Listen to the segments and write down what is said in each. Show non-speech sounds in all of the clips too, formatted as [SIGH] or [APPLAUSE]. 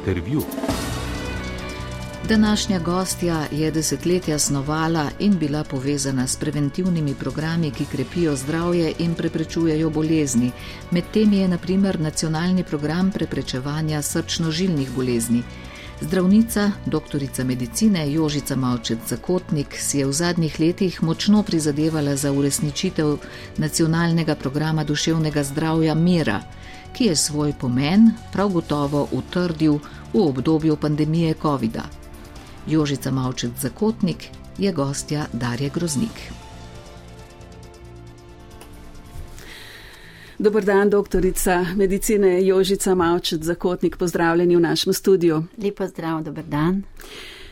Intervju. Današnja gostja je desetletja snovala in bila povezana s preventivnimi programi, ki krepijo zdravje in preprečujejo bolezni. Med temi je naprimer nacionalni program preprečevanja srčno-žilnih bolezni. Zdravnica, doktorica medicine Jožica Malčec Zakotnik si je v zadnjih letih močno prizadevala za uresničitev nacionalnega programa duševnega zdravja Mira, ki je svoj pomen prav gotovo utrdil v obdobju pandemije COVID-a. Jožica Malčec Zakotnik je gostja Darje Groznik. Dobar dan, doktorica medicine Jožica Malčet, zakotnik, pozdravljeni v našem studiu. Lepo zdrav, dober dan.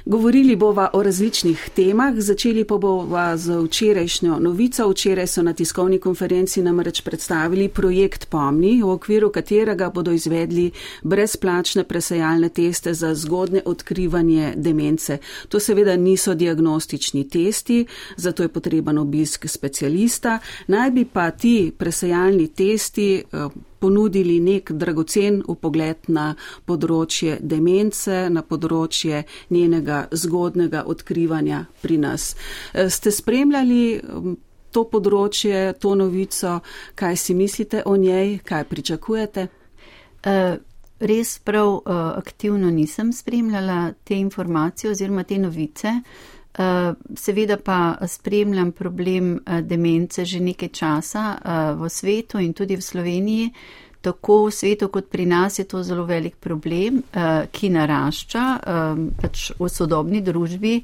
Govorili bova o različnih temah, začeli pa bova z včerajšnjo novico. Včeraj so na tiskovni konferenci namreč predstavili projekt Pomni, v okviru katerega bodo izvedli brezplačne presajalne teste za zgodne odkrivanje demence. To seveda niso diagnostični testi, zato je potreben obisk specialista. Naj bi pa ti presajalni testi eh, ponudili nek dragocen upogled na področje demence, na področje njenega zgodnega odkrivanja pri nas. E, ste spremljali to področje, to novico, kaj si mislite o njej, kaj pričakujete? Uh, res prav uh, aktivno nisem spremljala te informacije oziroma te novice. Uh, seveda pa spremljam problem uh, demence že nekaj časa uh, v svetu in tudi v Sloveniji. Tako v svetu kot pri nas je to zelo velik problem, ki narašča pač v sodobni družbi.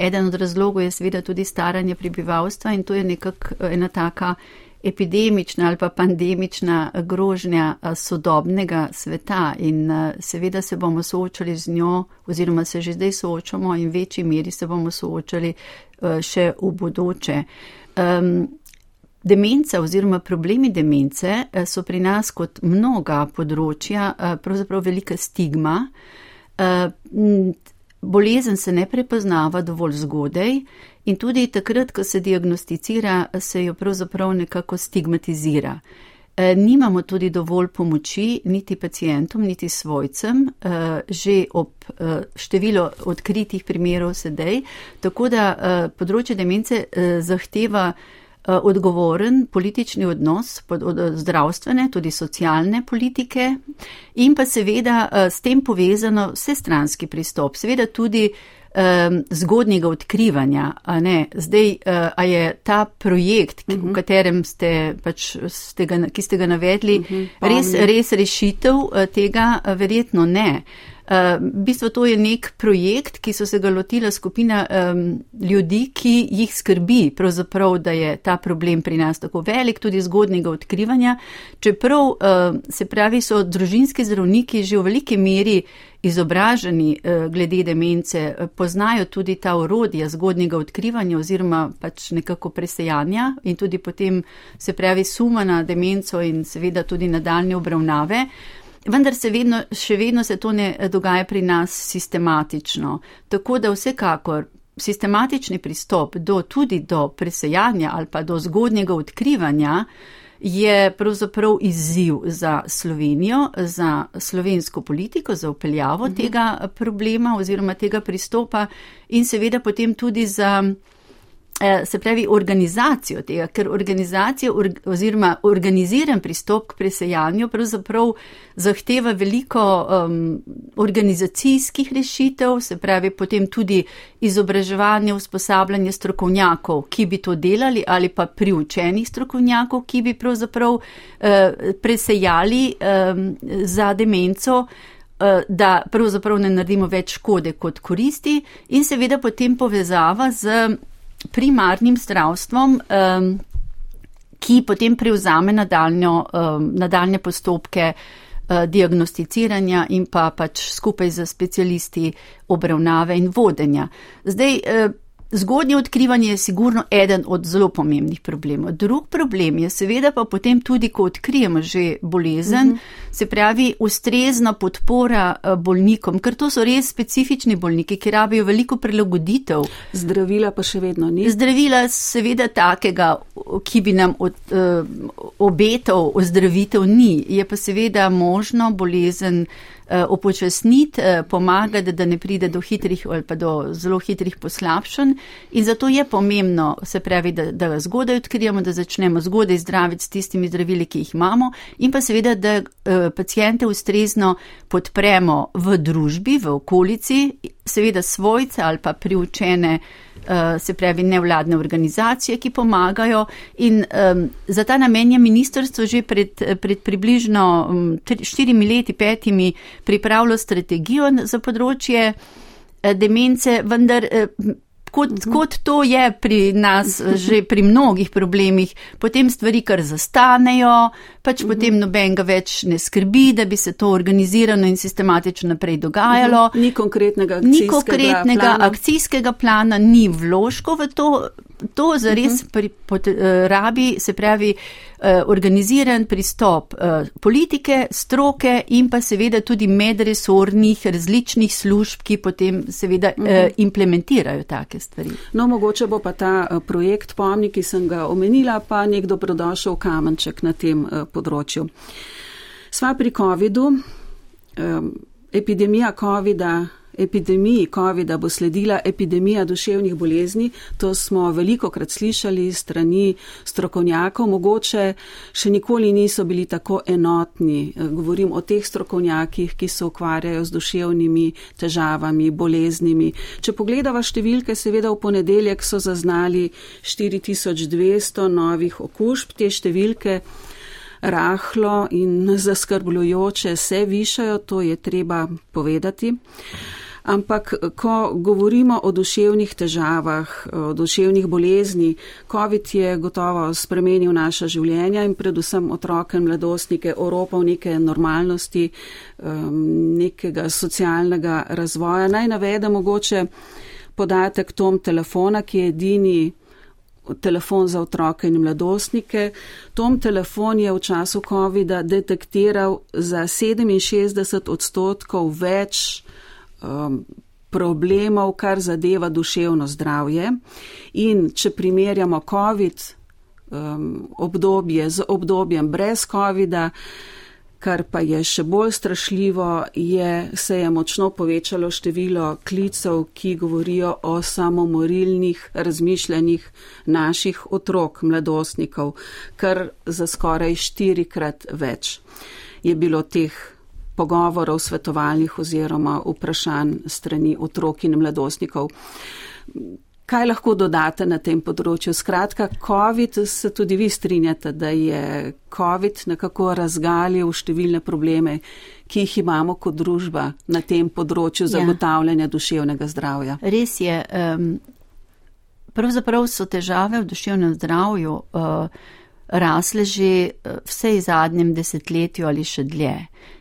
Eden od razlogov je seveda tudi staranje prebivalstva in to je nekako eh, ena taka epidemična ali pa pandemična grožnja sodobnega sveta in seveda se bomo soočali z njo oziroma se že zdaj soočamo in v večji meri se bomo soočali še v bodoče. Um, Demenca oziroma problemi demence eh, so pri nas kot mnoga področja eh, pravzaprav velika stigma. Eh, bolezen se ne prepoznava dovolj zgodaj in tudi takrat, ko se diagnosticira, se jo pravzaprav nekako stigmatizira. Nimamo tudi dovolj pomoči niti pacijentom, niti svojcem, že ob število odkritih primerov sedaj, tako da področje demence zahteva odgovoren politični odnos, zdravstvene, tudi socialne politike in pa seveda s tem povezano vsestranski pristop, seveda tudi um, zgodnjega odkrivanja. Zdaj, uh, a je ta projekt, uh -huh. v mhm. katerem ste, pač, ste ga, ki ste ga navedli, uh mhm. -huh. res, res rešitev uh, tega? Verjetno ne. Uh, Eh, v bistvu to je nek projekt, ki so se ga lotila skupina um, ljudi, ki jih skrbi, da je ta problem pri nas tako velik, tudi zgodnega odkrivanja. Čeprav uh, se pravi, so družinski zdravniki že v veliki meri izobraženi uh, glede demence, poznajo tudi ta orodja zgodnega odkrivanja oziroma pač nekako presejanja in tudi potem se pravi suma na demenco in seveda tudi nadaljne obravnave. Vendar se vedno, še vedno se to ne dogaja pri nas sistematično. Tako da vsekakor sistematični pristop do, tudi do presejanja ali pa do zgodnjega odkrivanja je pravzaprav izziv za Slovenijo, za slovensko politiko, za upeljavo mhm. tega problema oziroma tega pristopa in seveda potem tudi za. Eh, se pravi organizacijo tega, ker organizacija oziroma organiziran pristop k presejanju pravzaprav zahteva veliko um, organizacijskih rešitev, se pravi potem tudi izobraževanje, usposabljanje strokovnjakov, ki bi to delali ali pa priučenih strokovnjakov, ki bi pravzaprav uh, presejali um, za demenco eh, da pravzaprav ne naredimo več škode kot koristi in seveda potem povezava z primarnim zdravstvom, um, ki potem prevzame nadaljnjo, um, nadaljne postopke uh, diagnosticiranja in pa pač skupaj z specialisti obravnave in vodenja. Zdaj, uh, Zgodnje odkrivanje je sigurno eden od zelo pomembnih problemov. Drug problem je seveda pa potem tudi, ko odkrijemo že bolezen, uh mhm. -huh. se pravi ustrezna podpora eh, bolnikom, ker to so res specifični bolniki, ki rabijo veliko prilagoditev. Zdravila pa še vedno ni. Zdravila seveda takega, ki bi nam od, uh, obetal ozdravitev, ni. Je pa seveda možno bolezen upočasniti, pomagati, da ne pride do hitrih ali pa do zelo hitrih poslabšanj. In zato je pomembno, se pravi, da, da zgodaj odkrijemo, da začnemo zgodaj zdraviti s tistimi zdravili, ki jih imamo in pa seveda, da pacijente ustrezno podpremo v družbi, v okolici, seveda svojce ali pa priučene Eh, se pravi nevladne organizacije, ki pomagajo. In um, za ta namen je ministrstvo že pred, pred približno um, štirimi leti, petimi pripravilo strategijo za področje uh, demence, vendar. Kot, mhm. kot to je pri nas, že pri mnogih problemih, potem stvari kar zastanejo, pač mhm. potem noben ga več ne skrbi, da bi se to organizirano in sistematično naprej dogajalo. Mhm. Ni konkretnega akcijskega, ni konkretnega plana. akcijskega plana, ni vložko v to. To zares uh -huh. pri, pot, uh, rabi, se pravi, uh, organiziran pristop uh, politike, stroke in pa seveda tudi medresornih različnih služb, ki potem seveda uh -huh. uh, implementirajo take stvari. No, mogoče bo pa ta projekt pomni, ki sem ga omenila, pa nek dobrodošel kamenček na tem področju. Sva pri COVID-u, epidemija COVID-a epidemiji COVID-a bo sledila epidemija duševnih bolezni. To smo veliko krat slišali strani strokovnjakov. Mogoče še nikoli niso bili tako enotni. Govorim o teh strokovnjakih, ki se ukvarjajo z duševnimi težavami, boleznimi. Če pogledava številke, seveda v ponedeljek so zaznali 4200 novih okužb. Te številke rahlo in zaskrbljujoče se višajo, to je treba povedati. Ampak, ko govorimo o duševnih težavah, o duševnih bolezni, COVID je gotovo spremenil naša življenja in predvsem otroke in mladostnike oropal neke normalnosti, um, nekega socialnega razvoja. Naj navedem mogoče podatek tom telefona, ki je edini telefon za otroke in mladostnike. Tom telefon je v času COVID-a detektiral za 67 odstotkov več um, problemov, kar zadeva duševno zdravje. In če primerjamo COVID um, obdobje z obdobjem brez COVID-a, kar pa je še bolj strašljivo, je, se je močno povečalo število klicev, ki govorijo o samomorilnih razmišljanjih naših otrok, mladostnikov, kar za skoraj štirikrat več je bilo teh pogovorov svetovalnih oziroma vprašanj strani otrok in mladostnikov. Kaj lahko dodate na tem področju? Skratka, COVID se tudi vi strinjate, da je COVID nekako razgalil številne probleme, ki jih imamo kot družba na tem področju ja. zagotavljanja ja. duševnega zdravja. Res je. Um, pravzaprav so težave v duševnem zdravju uh, rasle že uh, vse v zadnjem desetletju ali še dlje.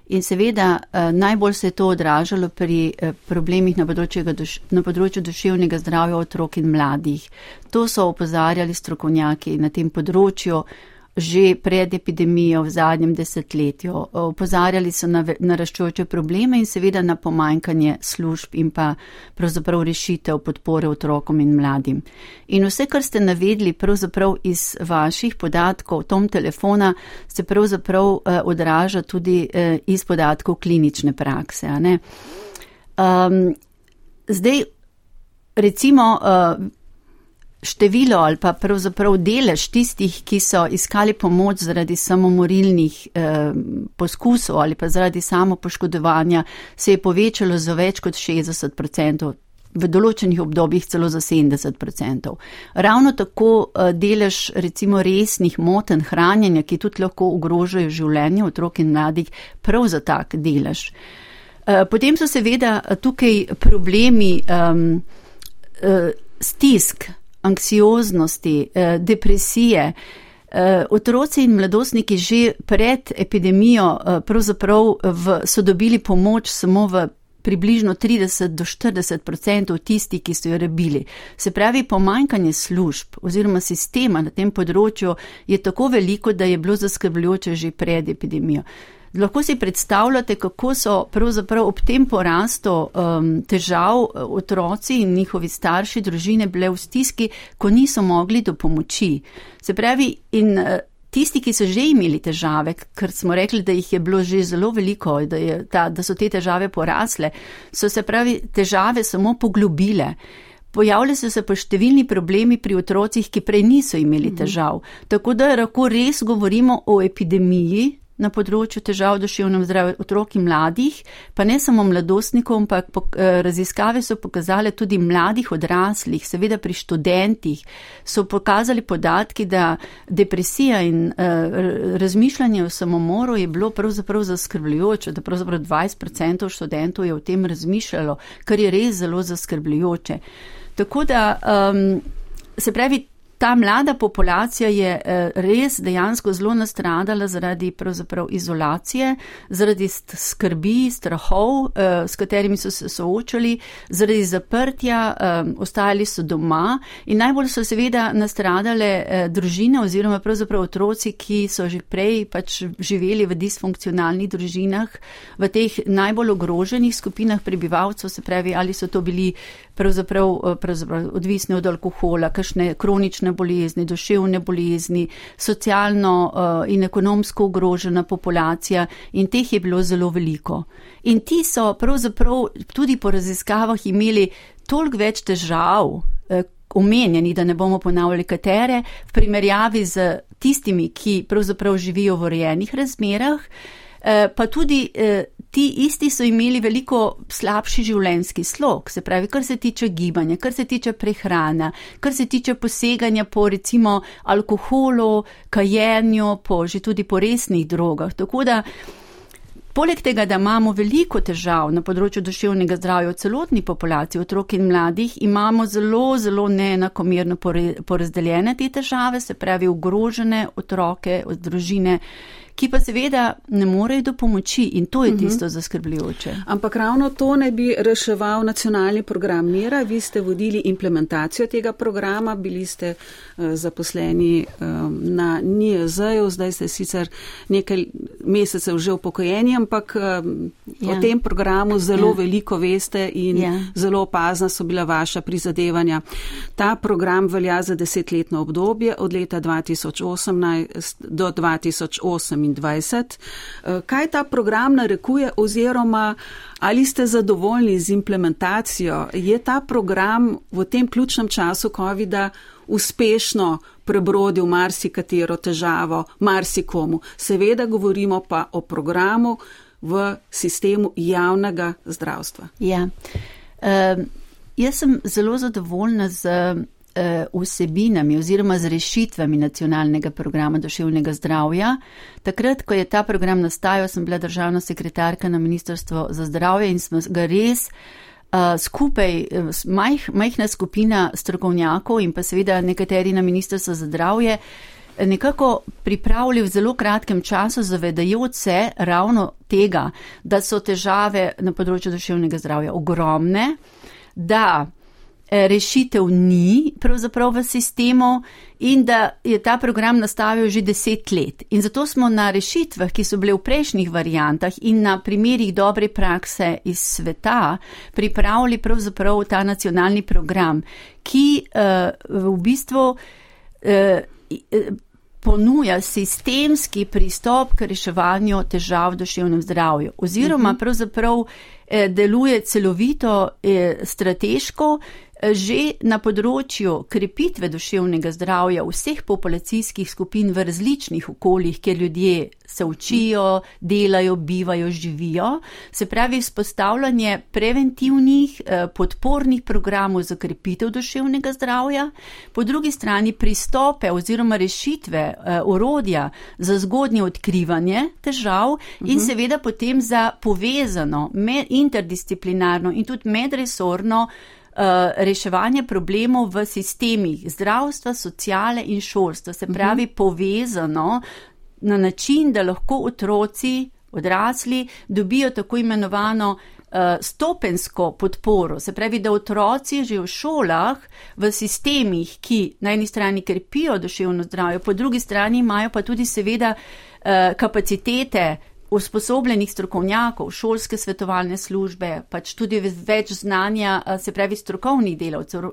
In seveda eh, najbolj se je to odražalo pri eh, problemih na področju, na področju duševnega zdravja otrok in mladih. To so opozarjali strokovnjaki na tem področju že pred epidemijo v zadnjem desetletju. Opozarjali so na naraščujoče probleme in seveda na pomanjkanje služb in pa pravzaprav rešitev podpore otrokom in mladim. In vse, kar ste navedli pravzaprav iz vaših podatkov, tom telefona, se pravzaprav eh, odraža tudi eh, iz podatkov klinične prakse. Um, zdaj, recimo, uh, število ali pa pravzaprav delež tistih, ki so iskali pomoč zaradi samomorilnih eh, poskusov ali pa zaradi samopoškodovanja, se je povečalo za več kot 60 odstotkov. V določenih obdobjih celo za 70%. Ravno tako eh, delež recimo resnih moten hranjenja, ki tudi lahko ogrožajo življenje otrok in mladih, prav za tak delež. Eh, potem so seveda tukaj problemi um, stisk, anksioznosti, eh, depresije. Eh, otroci in mladostniki že pred epidemijo eh, pravzaprav so dobili pomoč samo v približno 30 do 40 odstotkov tisti, ki so jo rabili. Se pravi, pomankanje služb oziroma sistema na tem področju je tako veliko, da je bilo zaskrbljujoče že pred epidemijo. Lahko si predstavljate, kako so pravzaprav ob tem porastu um, težav uh, otroci in njihovi starši, družine bile v stiski, ko niso mogli do pomoči. Se pravi, in uh, tisti, ki so že imeli težave, ker smo rekli, da jih je bilo že zelo veliko, da, ta, da so te težave porasle, so se pravi težave samo poglobile. Pojavljajo so se pa številni problemi pri otrocih, ki prej niso imeli mhm. težav. Tako da lahko res govorimo o epidemiji na področju težav duševnem zdravju otrok in mladih, pa ne samo mladostnikov, ampak eh, raziskave so pokazale tudi mladih odraslih, seveda pri študentih so pokazali podatki, da depresija in uh, razmišljanje o samomoru je bilo pravzaprav zaskrbljujoče, da pravzaprav 20% študentov je o tem razmišljalo, kar je res zelo zaskrbljujoče. Tako da, um, se pravi, ta mlada populacija je eh, res dejansko zelo nastradala zaradi pravzaprav izolacije, zaradi skrbi, strahov, eh, s katerimi so se soočali, zaradi zaprtja, eh, ostajali so doma in najbolj so seveda nastradale družine oziroma pravzaprav otroci, ki so že prej pač živeli v disfunkcionalnih družinah, v teh najbolj ogroženih skupinah prebivalcev, se pravi, ali so to bili pravzaprav, pravzaprav odvisni od alkohola, kakšne kronične bolezni, duševne bolezni, socialno uh, in ekonomsko ogrožena populacija in teh je bilo zelo veliko. In ti so pravzaprav tudi po raziskavah imeli toliko več težav, uh, omenjeni, da ne bomo ponavljali katere, v primerjavi z tistimi, ki pravzaprav živijo v urejenih razmerah, pa tudi uh, ti isti so imeli veliko slabši življenjski slog, se pravi, kar se tiče gibanja, kar se tiče prehrana, kar se tiče poseganja po recimo alkoholu, kajenju, po že tudi po resnih drogah. Tako da, poleg tega, da imamo veliko težav na področju duševnega zdravja v celotni populaciji otrok in mladih, imamo zelo, zelo neenakomerno porazdeljene te težave, se pravi, ogrožene otroke, družine ki pa seveda ne morejo do pomoči in to je mhm. tisto uh -huh. zaskrbljujoče. Ampak ravno to ne bi reševal nacionalni program Mira. Vi ste vodili implementacijo tega programa, bili ste uh, zaposleni um, na NIEZ-ju, zdaj ste sicer nekaj mesecev že upokojeni, ampak um, ja. o tem programu zelo ja. veliko veste in ja. zelo opazna so bila vaša prizadevanja. Ta program velja za desetletno obdobje od leta 2018 do 2008. 2027. Eh, kaj ta program narekuje oziroma ali ste zadovoljni z implementacijo? Je ta program v tem ključnem času COVID-a uspešno prebrodil marsikatero težavo, marsikomu? Seveda govorimo pa o programu v sistemu javnega zdravstva. Ja. Uh, jaz sem zelo zadovoljna z Eh, vsebinami oziroma z rešitvami nacionalnega programa duševnega zdravja. Takrat, ko je ta program nastajal, sem bila državna sekretarka na Ministrstvo za zdravje in smo ga res uh, skupaj, eh, majh, majhna skupina strokovnjakov in pa seveda nekateri na Ministrstvo za zdravje, nekako pripravili v zelo kratkem času, zavedajoč se ravno tega, da so težave na področju duševnega zdravja ogromne, da Eh, rešitev ni pravzaprav v sistemu in da je ta program nastavil že deset let. In zato smo na rešitvah, ki so bile v prejšnjih variantah in na primerih dobre prakse iz sveta, pripravili pravzaprav ta nacionalni program, ki uh, v bistvu uh, ponuja sistemski pristop k reševanju težav v duševnem zdravju oziroma mhm. pravzaprav deluje celovito, uh, strateško, že na področju krepitve duševnega zdravja vseh populacijskih skupin v različnih okoljih, kjer ljudje se učijo, delajo, bivajo, živijo, se pravi vzpostavljanje preventivnih eh, podpornih programov za krepitev duševnega zdravja, po drugi strani pristope oziroma rešitve, eh, orodja za zgodnje odkrivanje težav in mhm. seveda potem za povezano, interdisciplinarno in tudi medresorno Eh, reševanje problemov v sistemih zdravstva, sociale in šolstva, se pravi mhm. povezano na način, da lahko otroci, odrasli, dobijo tako imenovano uh, stopensko podporo, se pravi, da otroci že v šolah, v sistemih, ki na eni strani krepijo duševno zdravje, po drugi strani imajo pa tudi seveda uh, kapacitete usposobljenih strokovnjakov, šolske svetovalne službe, pač tudi več znanja, se pravi strokovnih delavcev,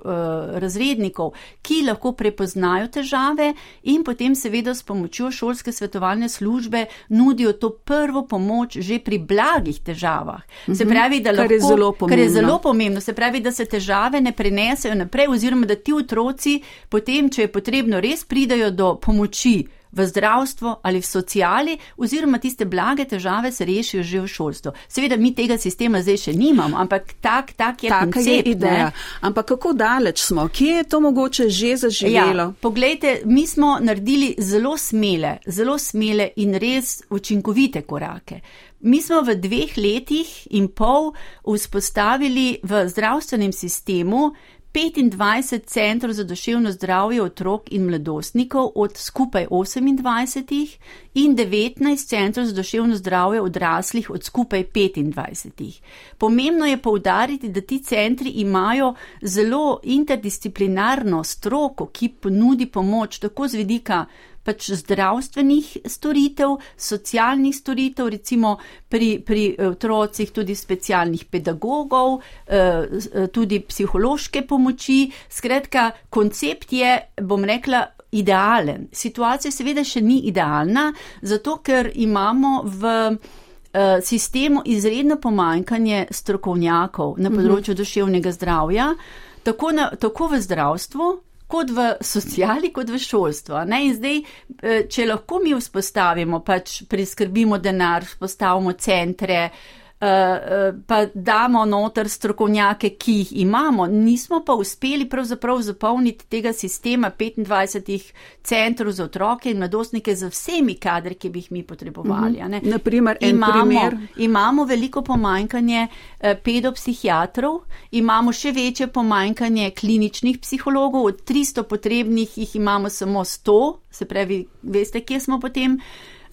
razrednikov, ki lahko prepoznajo težave in potem seveda s pomočjo šolske svetovalne službe nudijo to prvo pomoč že pri blagih težavah. Se Mhm. pravi, da lahko, Kar je zelo kar je zelo pomembno. pomembno, se pravi, da se težave ne prenesejo naprej oziroma da ti otroci potem, če je potrebno, res pridajo do pomoči v zdravstvo ali v sociali oziroma tiste blage težave se rešijo že v šolstvu. Seveda mi tega sistema zdaj še nimamo, ampak tak, tak je Taka koncept. je ne. ideja. Ampak kako daleč smo? Kje je to mogoče že zaživelo? Ja, poglejte, mi smo naredili zelo smele, zelo smele in res učinkovite korake. Mi smo v dveh letih in pol vzpostavili v zdravstvenem sistemu 25 centrov za duševno zdravje otrok in mladostnikov od skupaj 28 in 19 centrov za duševno zdravje odraslih od skupaj 25. Pomembno je poudariti, da ti centri imajo zelo interdisciplinarno stroko, ki ponudi pomoč tako z vidika pač zdravstvenih storitev, socialnih storitev, recimo pri, pri otrocih tudi specialnih pedagogov, eh, eh, tudi psihološke pomoči. Skratka, koncept je, bom rekla, idealen. Situacija seveda še ni idealna, zato ker imamo v eh, sistemu izredno pomanjkanje strokovnjakov na področju duševnega zdravja, tako, na, tako v zdravstvu, kot v sociali, kot v šolstvu. Ne? In zdaj, eh, če lahko mi vzpostavimo, pač priskrbimo denar, vzpostavimo centre, eh, pa damo noter strokovnjake, ki jih imamo, nismo pa uspeli pravzaprav zapolniti tega sistema 25 centrov za otroke in mladostnike z vsemi kadri, ki bi jih mi potrebovali. a ne. Naprimer, en imamo, primer. imamo veliko pomanjkanje eh, pedopsihiatrov, imamo še večje pomanjkanje kliničnih psihologov, od 300 potrebnih jih imamo samo 100, se pravi, veste, kje smo potem.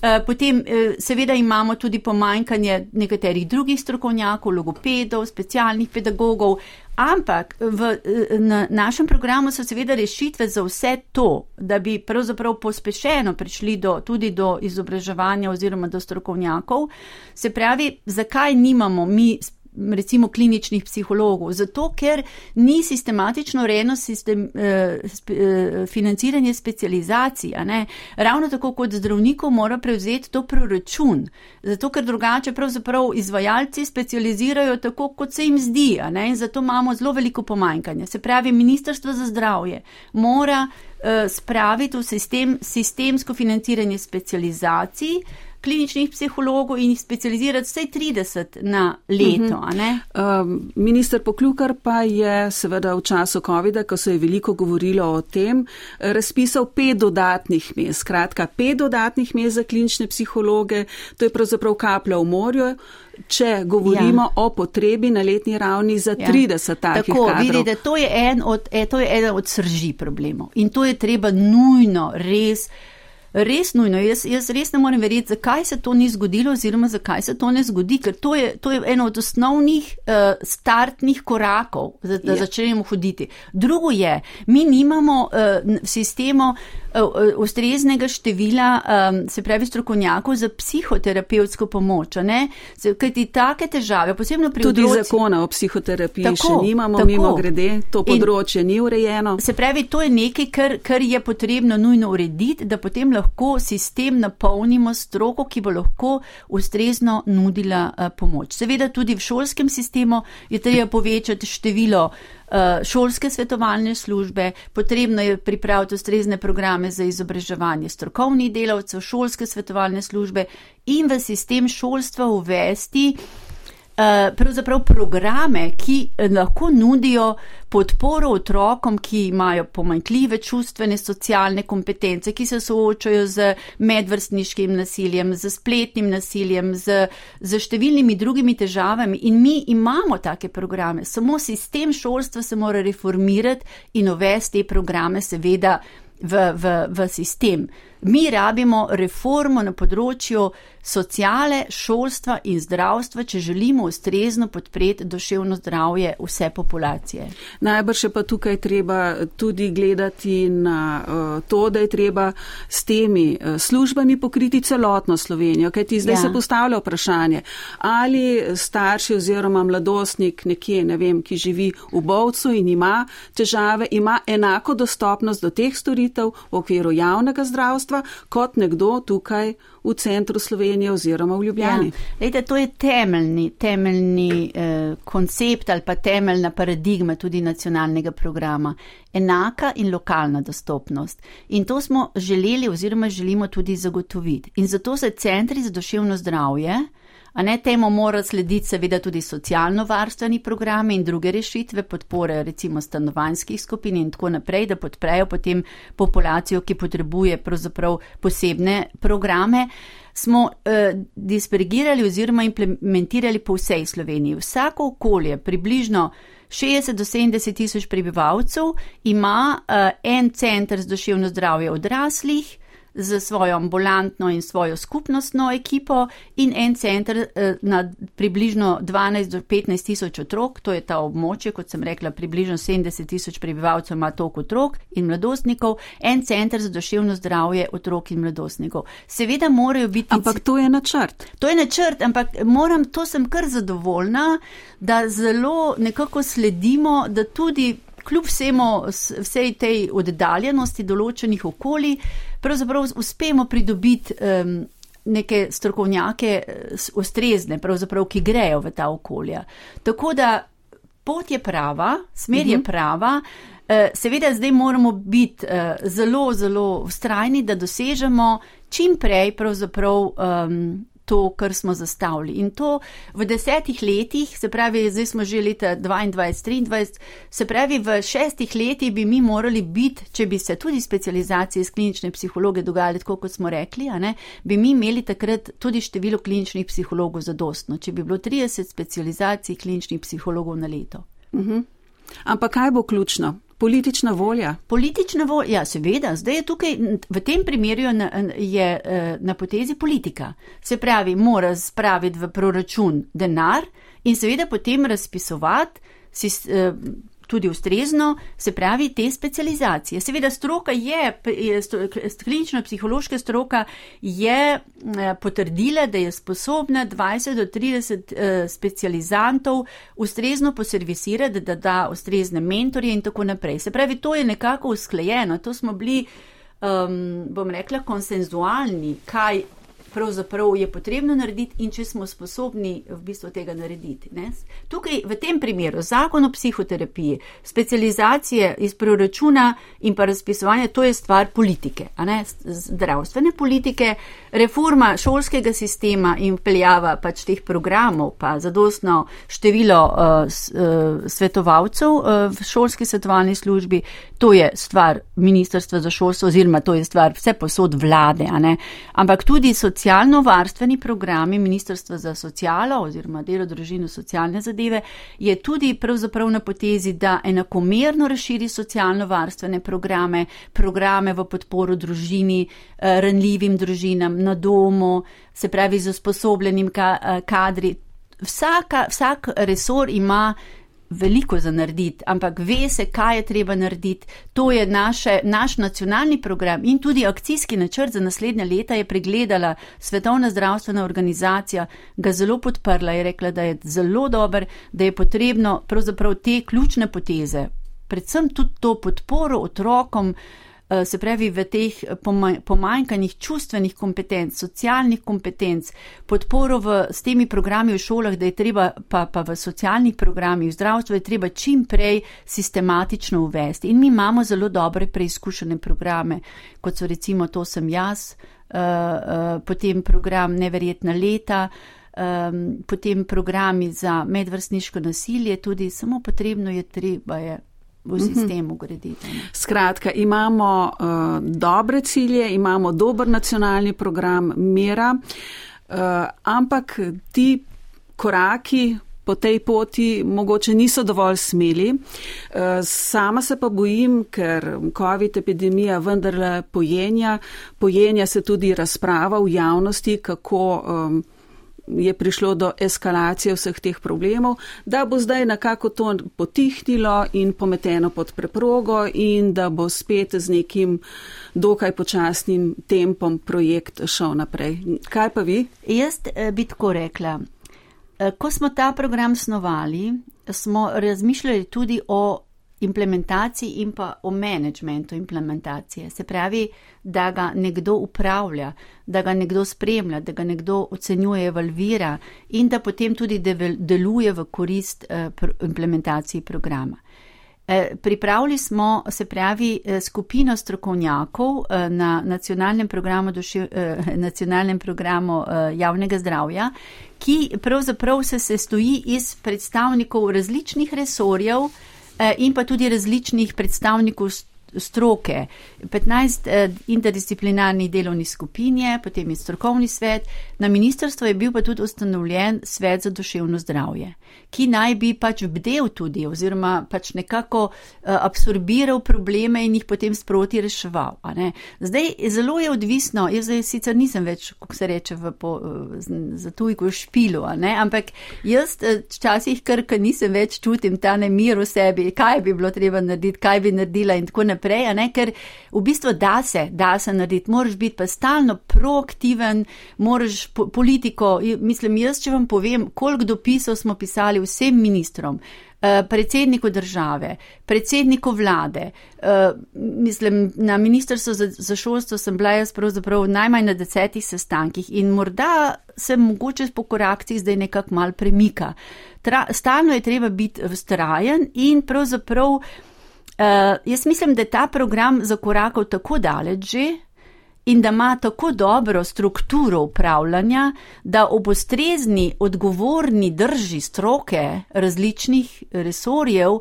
Eh, Potem eh, seveda imamo tudi pomanjkanje nekaterih drugih strokovnjakov, logopedov, specialnih pedagogov, ampak v eh, na našem programu so seveda rešitve za vse to, da bi pravzaprav pospešeno prišli do, tudi do izobraževanja oziroma do strokovnjakov. Se pravi, zakaj nimamo mi recimo kliničnih psihologov, zato ker ni sistematično urejeno sistem, eh, spe, eh, financiranje specializacij. Ravno tako kot zdravnikov mora prevzeti to proračun, zato ker drugače pravzaprav izvajalci specializirajo tako, kot se jim zdi. In zato imamo zelo veliko pomanjkanja. Se pravi, Ministrstvo za zdravje mora eh, spraviti v sistem, sistemsko financiranje specializacij kliničnih psihologov in jih specializirati vsaj 30 na leto. a ne. Um, Minister Poklukar pa je seveda v času COVID-a, ko se je veliko govorilo o tem, razpisal pet dodatnih mest. Skratka, pet dodatnih mest za klinične psihologe, to je pravzaprav kaplja v morju, če govorimo ja. o potrebi na letni ravni za Ja. 30 takih Tako, kadrov. vidite, to je, en od, e, to je eden od srži problemov in to je treba nujno, res. Res nujno, jaz, jaz res ne morem verjeti, zakaj se to ni zgodilo oziroma zakaj se to ne zgodi, ker to je, to je eno od osnovnih uh, startnih korakov, da, da Je. začnemo hoditi. Drugo je, mi nimamo uh, v sistemu ustreznega števila, um, se pravi, strokovnjakov za psihoterapevtsko pomoč? Se- kajti take težave, posebno pri Tudi otrocih- zakona o psihoterapiji Tako, še nimamo, tako. mimo grede, to In- področje ni urejeno. Se pravi, to je nekaj, kar, kar je potrebno nujno urediti, da potem lahko sistem napolnimo stroko, ki bo lahko ustrezno nudila uh, pomoč. Seveda tudi v šolskem sistemu je treba povečati število šolske svetovalne službe, potrebno je pripraviti ustrezne programe za izobraževanje strokovnih delavcev, šolske svetovalne službe in v sistem šolstva uvesti Eh, pravzaprav programe, ki eh, lahko nudijo podporo otrokom, ki imajo pomanjkljive čustvene, socialne kompetence, ki se soočajo z medvrstniškim nasiljem, z spletnim nasiljem, z, z številnimi drugimi težavami. In mi imamo take programe, samo sistem šolstva se mora reformirati in uvesti te programe, seveda. V, v, v sistem. mi rabimo reformo na področju sociale, šolstva in zdravstva, če želimo ustrezno podpreti duševno zdravje vse populacije. Najbrž je pa tukaj treba tudi gledati na uh, to, da je treba s temi uh, službami pokriti celotno Slovenijo, kajti zdaj ja. se postavlja vprašanje, ali starši oziroma mladostnik nekje, ne vem, ki živi v Bovcu in ima težave, ima enako dostopnost do teh storitev v okviru javnega zdravstva, kot nekdo tukaj v centru Slovenije oziroma v Ljubljani. Ja. Lejte, to je temeljni, temeljni eh, koncept ali pa temeljna paradigma tudi nacionalnega programa. Enaka in lokalna dostopnost. In to smo želeli oziroma želimo tudi zagotoviti. In zato se centri za duševno zdravje, A ne temu mora slediti seveda tudi socialno-varstveni programi in druge rešitve, podpore recimo stanovanjskih skupin in tako naprej, da podprejo potem populacijo, ki potrebuje pravzaprav posebne programe, smo eh, dispergirali oziroma implementirali po vsej Sloveniji. Vsako okolje, približno 60 do 70 tisoč prebivalcev, ima eh, en center za duševno zdravje odraslih, z svojo ambulantno in svojo skupnostno ekipo in en center eh, na približno 12 do 15 tisoč otrok, to je ta območje, kot sem rekla, približno 70 tisoč prebivalcev ima toliko otrok in mladostnikov, en center za duševno zdravje otrok in mladostnikov. Seveda morajo biti. Ampak to je načrt. To je načrt, ampak moram, to sem kar zadovoljna, da zelo nekako sledimo, da tudi kljub vsemu, vsej tej oddaljenosti določenih okolij, pravzaprav uspemo pridobiti um, neke strokovnjake ustrezne, pravzaprav, ki grejo v ta okolja. Tako da pot je prava, smer je mhm. prava. Seveda, zdaj moramo biti zelo, zelo ustrajni, da dosežemo čim prej pravzaprav um, to, kar smo zastavili. In to v desetih letih, se pravi, zdaj smo že leta 22, 23, se pravi, v šestih letih bi mi morali biti, če bi se tudi specializacije iz klinične psihologe dogajale, tako kot smo rekli, ne, bi mi imeli takrat tudi število kliničnih psihologov zadostno, če bi bilo 30 specializacij kliničnih psihologov na leto. Uh mhm. -huh. Ampak kaj bo ključno? Politična volja. Politična volja, ja, seveda. Zdaj je tukaj, v tem primeru na, je eh, na potezi politika. Se pravi, mora spraviti v proračun denar in seveda potem razpisovati eh, tudi ustrezno, se pravi, te specializacije. Seveda, stroka je, klinična psihološka stroka je eh, potrdila, da je sposobna 20 do 30 eh, specializantov ustrezno poservisirati, da da ustrezne mentorje in tako naprej. Se pravi, to je nekako usklejeno, to smo bili, um, bom rekla, konsenzualni, kaj pravzaprav je potrebno narediti in če smo sposobni v bistvu tega narediti. Ne? Tukaj v tem primeru zakon o psihoterapiji, specializacije iz proračuna in pa razpisovanje, to je stvar politike, zdravstvene politike, reforma šolskega sistema in peljava pač teh programov, pa zadostno število uh, svetovalcev uh, v šolski svetovalni službi, to je stvar Ministrstva za šolstvo oziroma to je stvar vse posod vlade, ampak tudi socialne socialno-varstveni programi Ministrstva za socialo oziroma delo družino socialne zadeve je tudi pravzaprav na potezi, da enakomerno razširi socialno-varstvene programe, programe v podporu družini, eh, ranljivim družinam na domu, se pravi z usposobljenim eh, kadri. Vsaka, vsak resor ima veliko za narediti, ampak ve se, kaj je treba narediti. To je naše, naš nacionalni program in tudi akcijski načrt za naslednje leta je pregledala Svetovna zdravstvena organizacija, ga zelo podprla, je rekla, da je zelo dober, da je potrebno pravzaprav te ključne poteze, predvsem tudi to podporo otrokom, Eh, se pravi v teh pomanjkanjih čustvenih kompetenc, socialnih kompetenc, podporo v, s temi programi v šolah, da je treba pa, pa v socialnih programih, v zdravstvu je treba čim prej sistematično uvesti. In mi imamo zelo dobre preizkušene programe, kot so recimo to sem jaz, uh, potem program Neverjetna leta. Um, potem programi za medvrstniško nasilje, tudi samo potrebno je treba je v mhm. sistemu graditi. Skratka, imamo uh, dobre cilje, imamo dober nacionalni program mera, uh, ampak ti koraki po tej poti mogoče niso dovolj smeli. Sama se pa bojim, ker COVID epidemija vendarle pojenja, pojenja se tudi razprava v javnosti, kako um, je prišlo do eskalacije vseh teh problemov, da bo zdaj nekako to potihnilo in pometeno pod preprogo in da bo spet z nekim dokaj počasnim tempom projekt šel naprej. Kaj pa vi? Jaz eh, bi tako rekla. Eh, ko smo ta program snovali, smo razmišljali tudi o implementaciji in pa o menedžmentu implementacije. Se pravi, da ga nekdo upravlja, da ga nekdo spremlja, da ga nekdo ocenjuje, evalvira in da potem tudi deluje v korist eh, implementaciji programa. Eh, pripravili smo, se pravi, eh, skupino strokovnjakov na nacionalnem programu, duši, nacionalnem programu javnega zdravja, ki pravzaprav se sestoji iz predstavnikov različnih resorjev, in pa tudi različnih predstavnikov stroke, 15 eh, interdisciplinarnih delovnih skupin je, potem je strokovni svet, na ministrstvu je bil pa tudi ustanovljen svet za duševno zdravje, ki naj bi pač bdel tudi oziroma pač nekako eh, absorbiral probleme in jih potem sproti reševal. Zdaj, zelo je odvisno, jaz zdaj sicer nisem več, kako se reče, v, po, za tujko špilu, ampak jaz včasih, ker nisem več čutim ta nemir v sebi, kaj bi bilo treba narediti, kaj bi naredila in tako naprej naprej, ne? ker v bistvu da se, da se narediti, moraš biti pa stalno proaktiven, moraš po, politiko, mislim, jaz, če vam povem, koliko dopisov smo pisali vsem ministrom, eh, predsedniku države, predsedniku vlade, eh, mislim, na ministrstvu za, za šolstvo sem bila jaz pravzaprav najmanj na desetih sestankih in morda se mogoče po korakcih zdaj nekako mal premika. Tra, stalno je treba biti vztrajen in pravzaprav jaz mislim, da je ta program zakorakal tako daleč že in da ima tako dobro strukturo upravljanja, da ob ustrezni odgovorni drži stroke različnih resorjev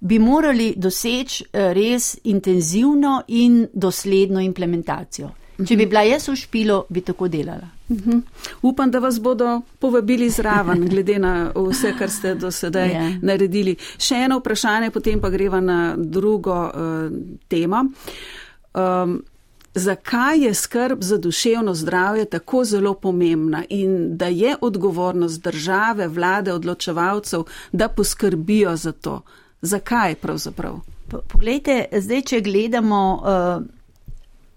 bi morali doseči uh, res intenzivno in dosledno implementacijo. Če bi bila jaz v špilu, bi tako delala. Uh mhm. -huh. Upam, da vas bodo povabili zraven, [LAUGHS] glede na vse, kar ste do sedaj yeah. Ja. naredili. Še eno vprašanje, potem pa greva na drugo uh, temo. Um, zakaj je skrb za duševno zdravje tako zelo pomembna in da je odgovornost države, vlade, odločevalcev, da poskrbijo za to? Zakaj pravzaprav? Poglejte, zdaj, če gledamo. Uh,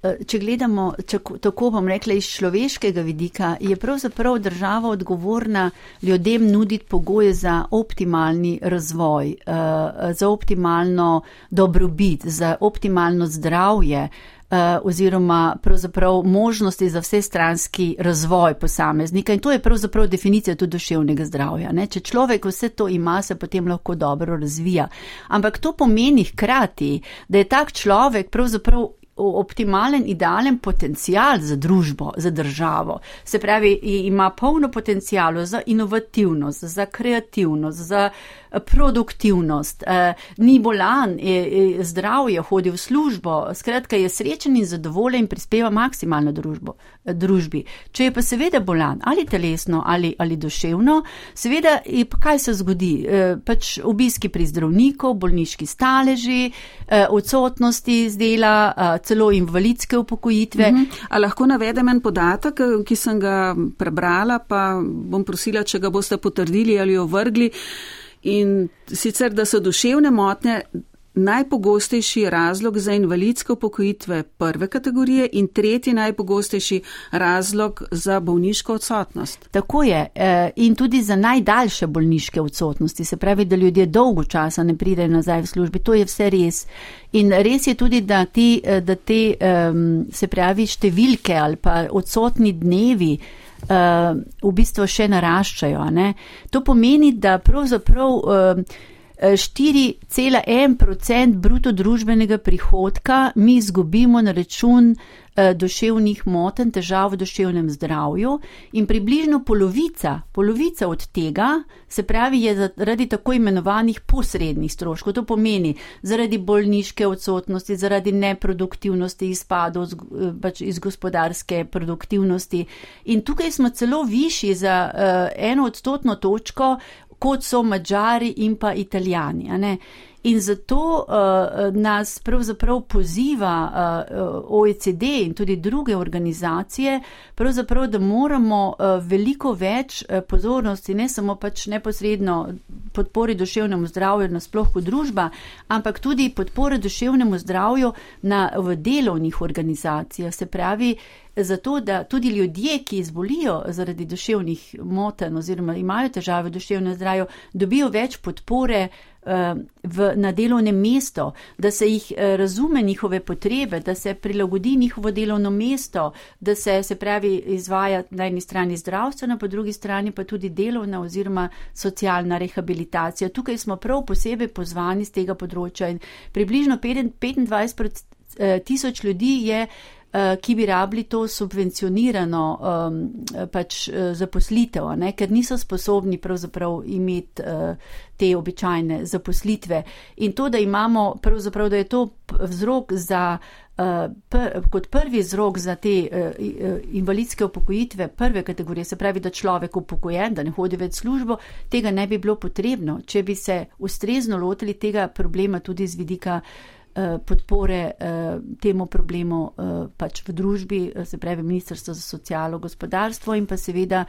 če gledamo, če, tako bom rekla, iz človeškega vidika, je pravzaprav država odgovorna ljudem nuditi pogoje za optimalni razvoj, eh, za optimalno dobrobit, za optimalno zdravje eh, oziroma pravzaprav možnosti za vse stranski razvoj posameznika in to je pravzaprav definicija tudi duševnega zdravja. Ne? Če človek vse to ima, se potem lahko dobro razvija. Ampak to pomeni hkrati, da je tak človek pravzaprav optimalen, idealen potencial za družbo, za državo. Se pravi, ima polno potencijalov za inovativnost, za kreativnost, za produktivnost, eh, ni bolan, je, je zdrav, je hodil v službo, skratka je srečen in zadovoljen in prispeva maksimalno družbo, eh, družbi. Če je pa seveda bolan ali telesno ali, ali duševno, seveda je pa kaj se zgodi, pač obiski pri zdravniku, bolniški staleži, odsotnosti z dela, celo invalidske upokojitve. Mhm. A lahko navedem en podatek, ki sem ga prebrala, pa bom prosila, če ga boste potrdili ali ovrgli. In sicer, da so duševne motnje najpogostejši razlog za invalidske upokojitve prve kategorije in tretji najpogostejši razlog za bolniško odsotnost. Tako je e, in tudi za najdaljše bolniške odsotnosti, se pravi, da ljudje dolgo časa ne pridejo nazaj v službi, to je vse res. In res je tudi, da te, da te se pravi, številke ali pa odsotni dnevi, v bistvu še naraščajo. To pomeni, da pravzaprav uh, 4,1% bruto družbenega prihodka mi izgubimo na račun eh, duševnih moten, težav v duševnem zdravju in približno polovica, polovica od tega, se pravi, je zaradi tako imenovanih posrednih stroškov. To pomeni zaradi bolniške odsotnosti, zaradi neproduktivnosti, izpadov eh, pač iz gospodarske produktivnosti. In tukaj smo celo višji za uh, eno odstotno točko kot so Mačari in pa Italijani. In zato uh, nas pravzaprav poziva uh, OECD in tudi druge organizacije, da moramo uh, veliko več uh, pozornosti, ne samo pač neposredno podpori duševnemu zdravju nasploh kot družba, ampak tudi podpore duševnemu zdravju na, v delovnih organizacijah. Se pravi, zato da tudi ljudje, ki izbolijo zaradi duševnih motenj oziroma imajo težave v duševnem zdravju, dobijo več podpore uh, v, na delovnem mestu, da se jih uh, razume njihove potrebe, da se prilagodi njihovo delovno mesto, da se, se pravi, izvaja na eni strani zdravstvena, po drugi strani pa tudi delovna oziroma socialna rehabilitacija. Tukaj smo prav posebej pozvani z tega področja in približno 25 eh, tisoč ljudi je Eh, ki bi rabili to subvencionirano um, pač uh, zaposlitev, ne? ker niso sposobni pravzaprav imeti uh, te običajne zaposlitve. In to, da imamo pravzaprav, da je to vzrok za, uh, pr, kot prvi vzrok za te uh, invalidske upokojitve prve kategorije, se pravi, da človek upokojen, da ne hodi več službo, tega ne bi bilo potrebno, če bi se ustrezno lotili tega problema tudi z vidika Eh, podpore eh, temu problemu eh, pač v družbi, se pravi Ministrstvo za socialo gospodarstvo in pa seveda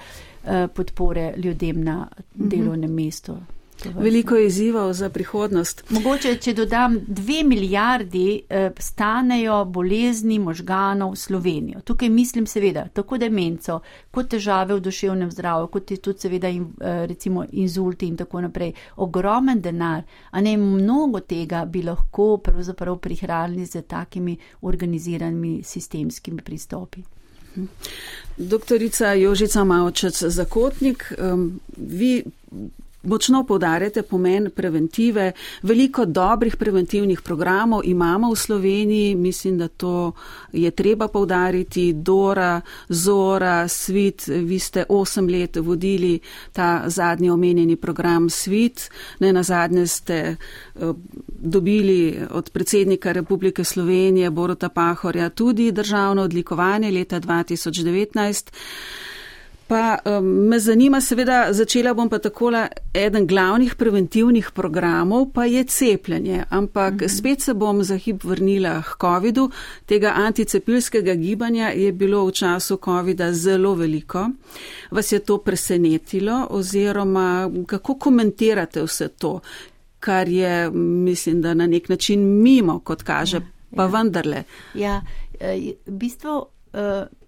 podpore ljudem na mhm. delovnem mestu. Veliko izzivov za prihodnost. Mogoče, če dodam, dve milijardi eh, stanejo bolezni možganov v Slovenijo. Tukaj mislim seveda tako demenco, kot težave v duševnem zdravju, kot je tudi seveda in, eh, recimo inzulti in tako naprej. Ogromen denar, a ne mnogo tega bi lahko pravzaprav prihranili z takimi organiziranimi sistemskimi pristopi. Doktorica Jožica Mavčec, zakotnik, um, vi Močno povdarjate pomen preventive. Veliko dobrih preventivnih programov imamo v Sloveniji. Mislim, da to je treba povdariti. Dora, Zora, Svit, vi ste osem let vodili ta zadnji omenjeni program Svit. Ne na zadnje ste eh, dobili od predsednika Republike Slovenije Borota Pahorja tudi državno odlikovanje leta 2019. Pa um, me zanima, seveda, začela bom pa takole, eden glavnih preventivnih programov pa je cepljenje, ampak mhm. spet se bom za hip vrnila k COVID-u. Tega anticepilskega gibanja je bilo v času COVID-a zelo veliko. Vas je to presenetilo oziroma kako komentirate vse to, kar je, mislim, da na nek način mimo, kot kaže, ja, pa ja. vendarle. Ja, eh, v bistvu uh,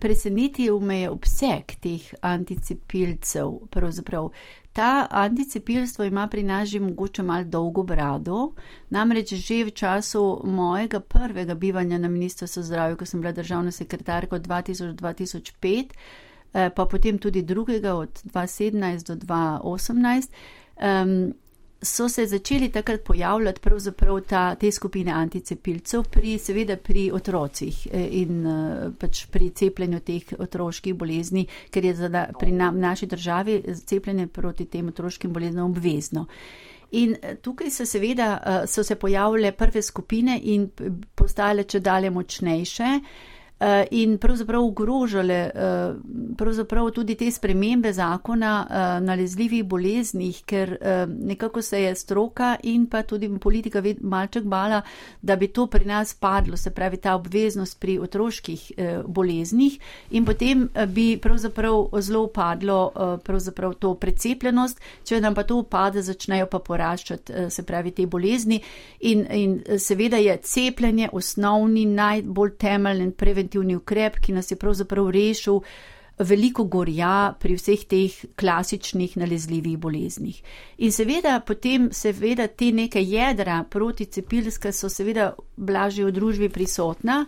presenetil me je obseg teh anticepilcev. Pravzaprav. Ta anticepilstvo ima pri nas že mogoče mal dolgo brado, namreč že v času mojega prvega bivanja na Ministrstvu zdravja, ko sem bila državna sekretarka od 2000-2005, eh, pa potem tudi drugega od 2017 do 2018. Um, so se začeli takrat pojavljati pravzaprav ta, te skupine anticepilcev pri, seveda pri otrocih eh, in eh, pač pri cepljenju teh otroških bolezni, ker je zada, pri na, naši državi cepljenje proti tem otroškim boleznom obvezno. In eh, tukaj so seveda so se pojavile prve skupine in postale če dalje močnejše. Eh, in pravzaprav ogrožale eh, pravzaprav tudi te spremembe zakona eh, na lezljivih boleznih, ker nekako se je stroka in pa tudi politika malček bala, da bi to pri nas padlo, se pravi ta obveznost pri otroških boleznih. In potem bi pravzaprav zelo padlo pravzaprav to precepljenost, če nam pa to upade, začnejo pa poraščati, se pravi te bolezni. In, in seveda je cepljenje osnovni, najbolj temeljni preventivni preventivni ukrep, ki nas je pravzaprav rešil veliko gorja pri vseh teh klasičnih nalezljivih boleznih. In seveda potem, seveda te neke jedra proticepilske so seveda blažje v družbi prisotna.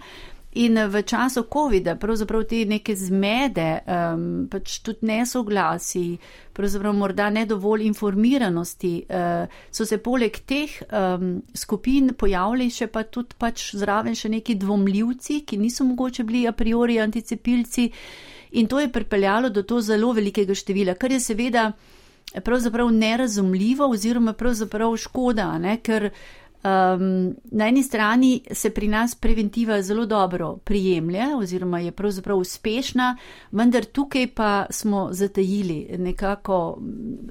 In v času COVID-a, pravzaprav te neke zmede, um, pač tudi nesoglasi, pravzaprav morda ne dovolj informiranosti, uh, so se poleg teh um, skupin pojavili še pa tudi pač zraven še neki dvomljivci, ki niso mogoče bili a priori anticepilci. In to je pripeljalo do to zelo velikega števila, kar je seveda pravzaprav nerazumljivo oziroma pravzaprav škoda, ne? ker Um, na eni strani se pri nas preventiva zelo dobro prijemlja oziroma je pravzaprav uspešna, vendar tukaj pa smo zatajili nekako,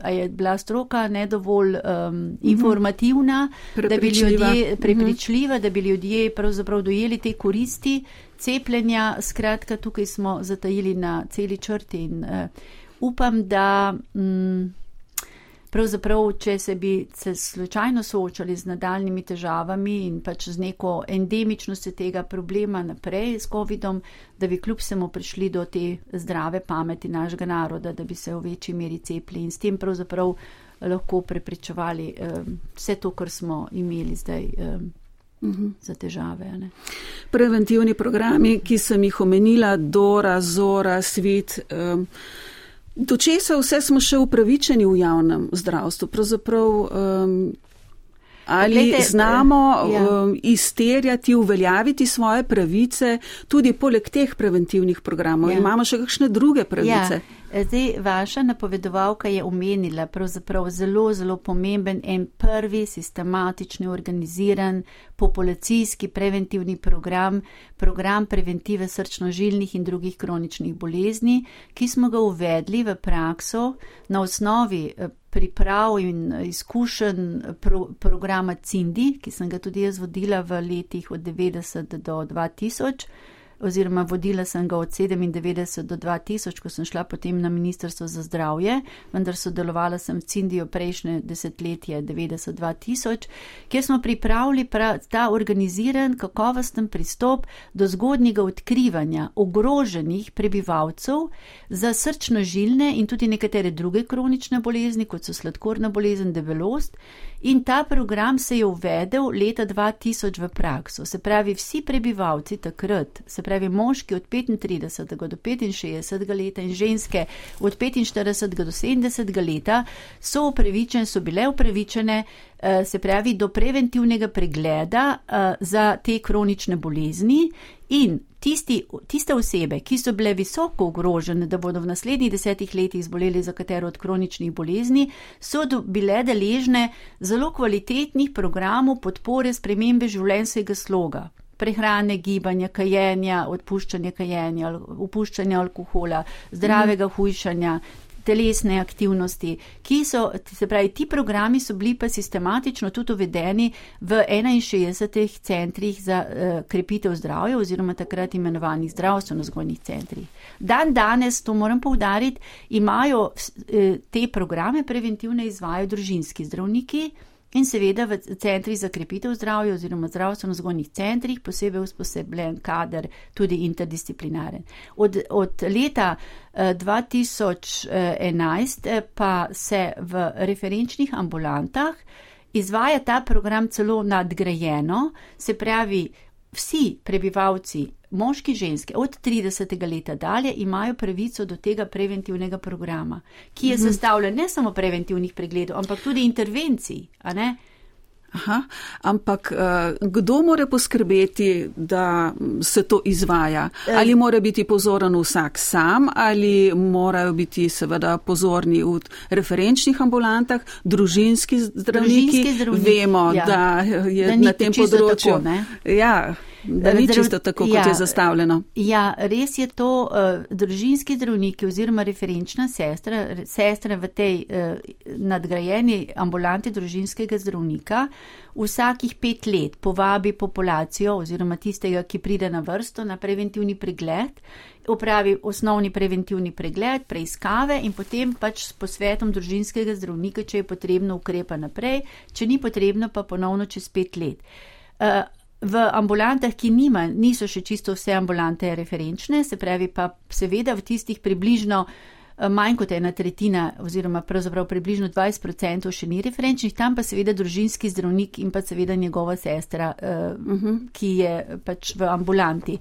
a je bila stroka nedovolj um, informativna, da bi ljudje prepričljiva, da bi ljudje pravzaprav dojeli te koristi cepljenja. Skratka, tukaj smo zatajili na celi črti in uh, upam, da. Um, Pravzaprav, če se bi se slučajno soočali z nadaljnimi težavami in pač z neko endemičnostjo tega problema naprej s COVID-om, da bi kljub vsemu prišli do te zdrave pameti našega naroda, da bi se v večji meri cepili in s tem pravzaprav lahko preprečevali um, vse to, kar smo imeli zdaj. Um, Za težave. Ne? Preventivni programi, ki sem jih omenila, Dora, Zora, Svit. Um, Do česa vse smo še upravičeni v javnem zdravstvu? Pravzaprav, um, ali Poglejte, znamo ja. um, izterjati, uveljaviti svoje pravice tudi poleg teh preventivnih programov? Ja. Imamo še kakšne druge pravice? Ja. Zdaj, vaša napovedovalka je omenila pravzaprav zelo, zelo pomemben en prvi sistematični, organiziran populacijski preventivni program, program preventive srčnožilnih in drugih kroničnih bolezni, ki smo ga uvedli v prakso na osnovi eh, priprav in izkušenj pro, programa CINDI, ki sem ga tudi jaz vodila v letih od 90 do 2000 oziroma vodila sem ga od 97 do 2000, ko sem šla potem na Ministrstvo za zdravje, vendar sodelovala sem v Cindijo prejšnje desetletje 90-2000, kjer smo pripravili ta organiziran, kakovosten pristop do zgodnjega odkrivanja ogroženih prebivalcev za srčno-žilne in tudi nekatere druge kronične bolezni, kot so sladkorna bolezen, debelost. In ta program se je uvedel leta 2000 v prakso. Se pravi, vsi prebivalci takrat, se pravi moški od 35 do 65 leta in ženske od 45 do 70 leta, so upravičene, so bile upravičene, eh, se pravi, do preventivnega pregleda eh, za te kronične bolezni in tisti, tiste osebe, ki so bile visoko ogrožene, da bodo v naslednjih desetih letih zboleli za katero od kroničnih bolezni, so bile deležne zelo kvalitetnih programov podpore spremembe življenjskega sloga. Prehrane, gibanja, kajenja, odpuščanja kajenja, opuščanja alkohola, zdravega mm. hujšanja, telesne aktivnosti, ki so, se pravi, ti programi so bili pa sistematično tudi uvedeni v 61 centrih za uh, krepitev zdravja oziroma takrat imenovanih zdravstveno-zgojnih centrih. Dan danes, to moram povdariti, imajo uh, te programe preventivne izvajo družinski zdravniki, In seveda v centrih za krepitev zdravja oziroma zdravstveno-zgodnih centrih posebej usposobljen kader, tudi interdisciplinaren. Od, od leta 2011 eh, pa se v referenčnih ambulantah izvaja ta program celo nadgrajeno, se pravi, vsi prebivalci moški, ženske od 30. leta dalje imajo pravico do tega preventivnega programa, ki je mhm. sestavljen ne samo preventivnih pregledov, ampak tudi intervencij. Aha, ampak uh, kdo more poskrbeti, da se to izvaja? Eh. Ali mora biti pozoren vsak sam, ali morajo biti seveda pozorni v referenčnih ambulantah, družinski zdravniki? Družinski zdravniki Vemo, ja. da je da na tem področju. Tako, ja. Da ni čisto tako, kot ja, je zastavljeno. Ja, res je to. Uh, družinski zdravniki oziroma referenčna sestra, sestra v tej uh, nadgrajeni ambulanti družinskega zdravnika vsakih pet let povabi populacijo oziroma tistega, ki pride na vrsto na preventivni pregled, upravi osnovni preventivni pregled, preiskave in potem pač s posvetom družinskega zdravnika, če je potrebno, ukrepa naprej, če ni potrebno, pa ponovno čez pet let. Uh, V ambulantah, ki nima, niso še čisto vse ambulante referenčne, se pravi pa seveda v tistih približno eh, manj kot ena tretjina oziroma pravzaprav približno 20% še ni referenčnih, tam pa seveda družinski zdravnik in pa seveda njegova sestra, uh, uh -huh. ki je pač v ambulanti.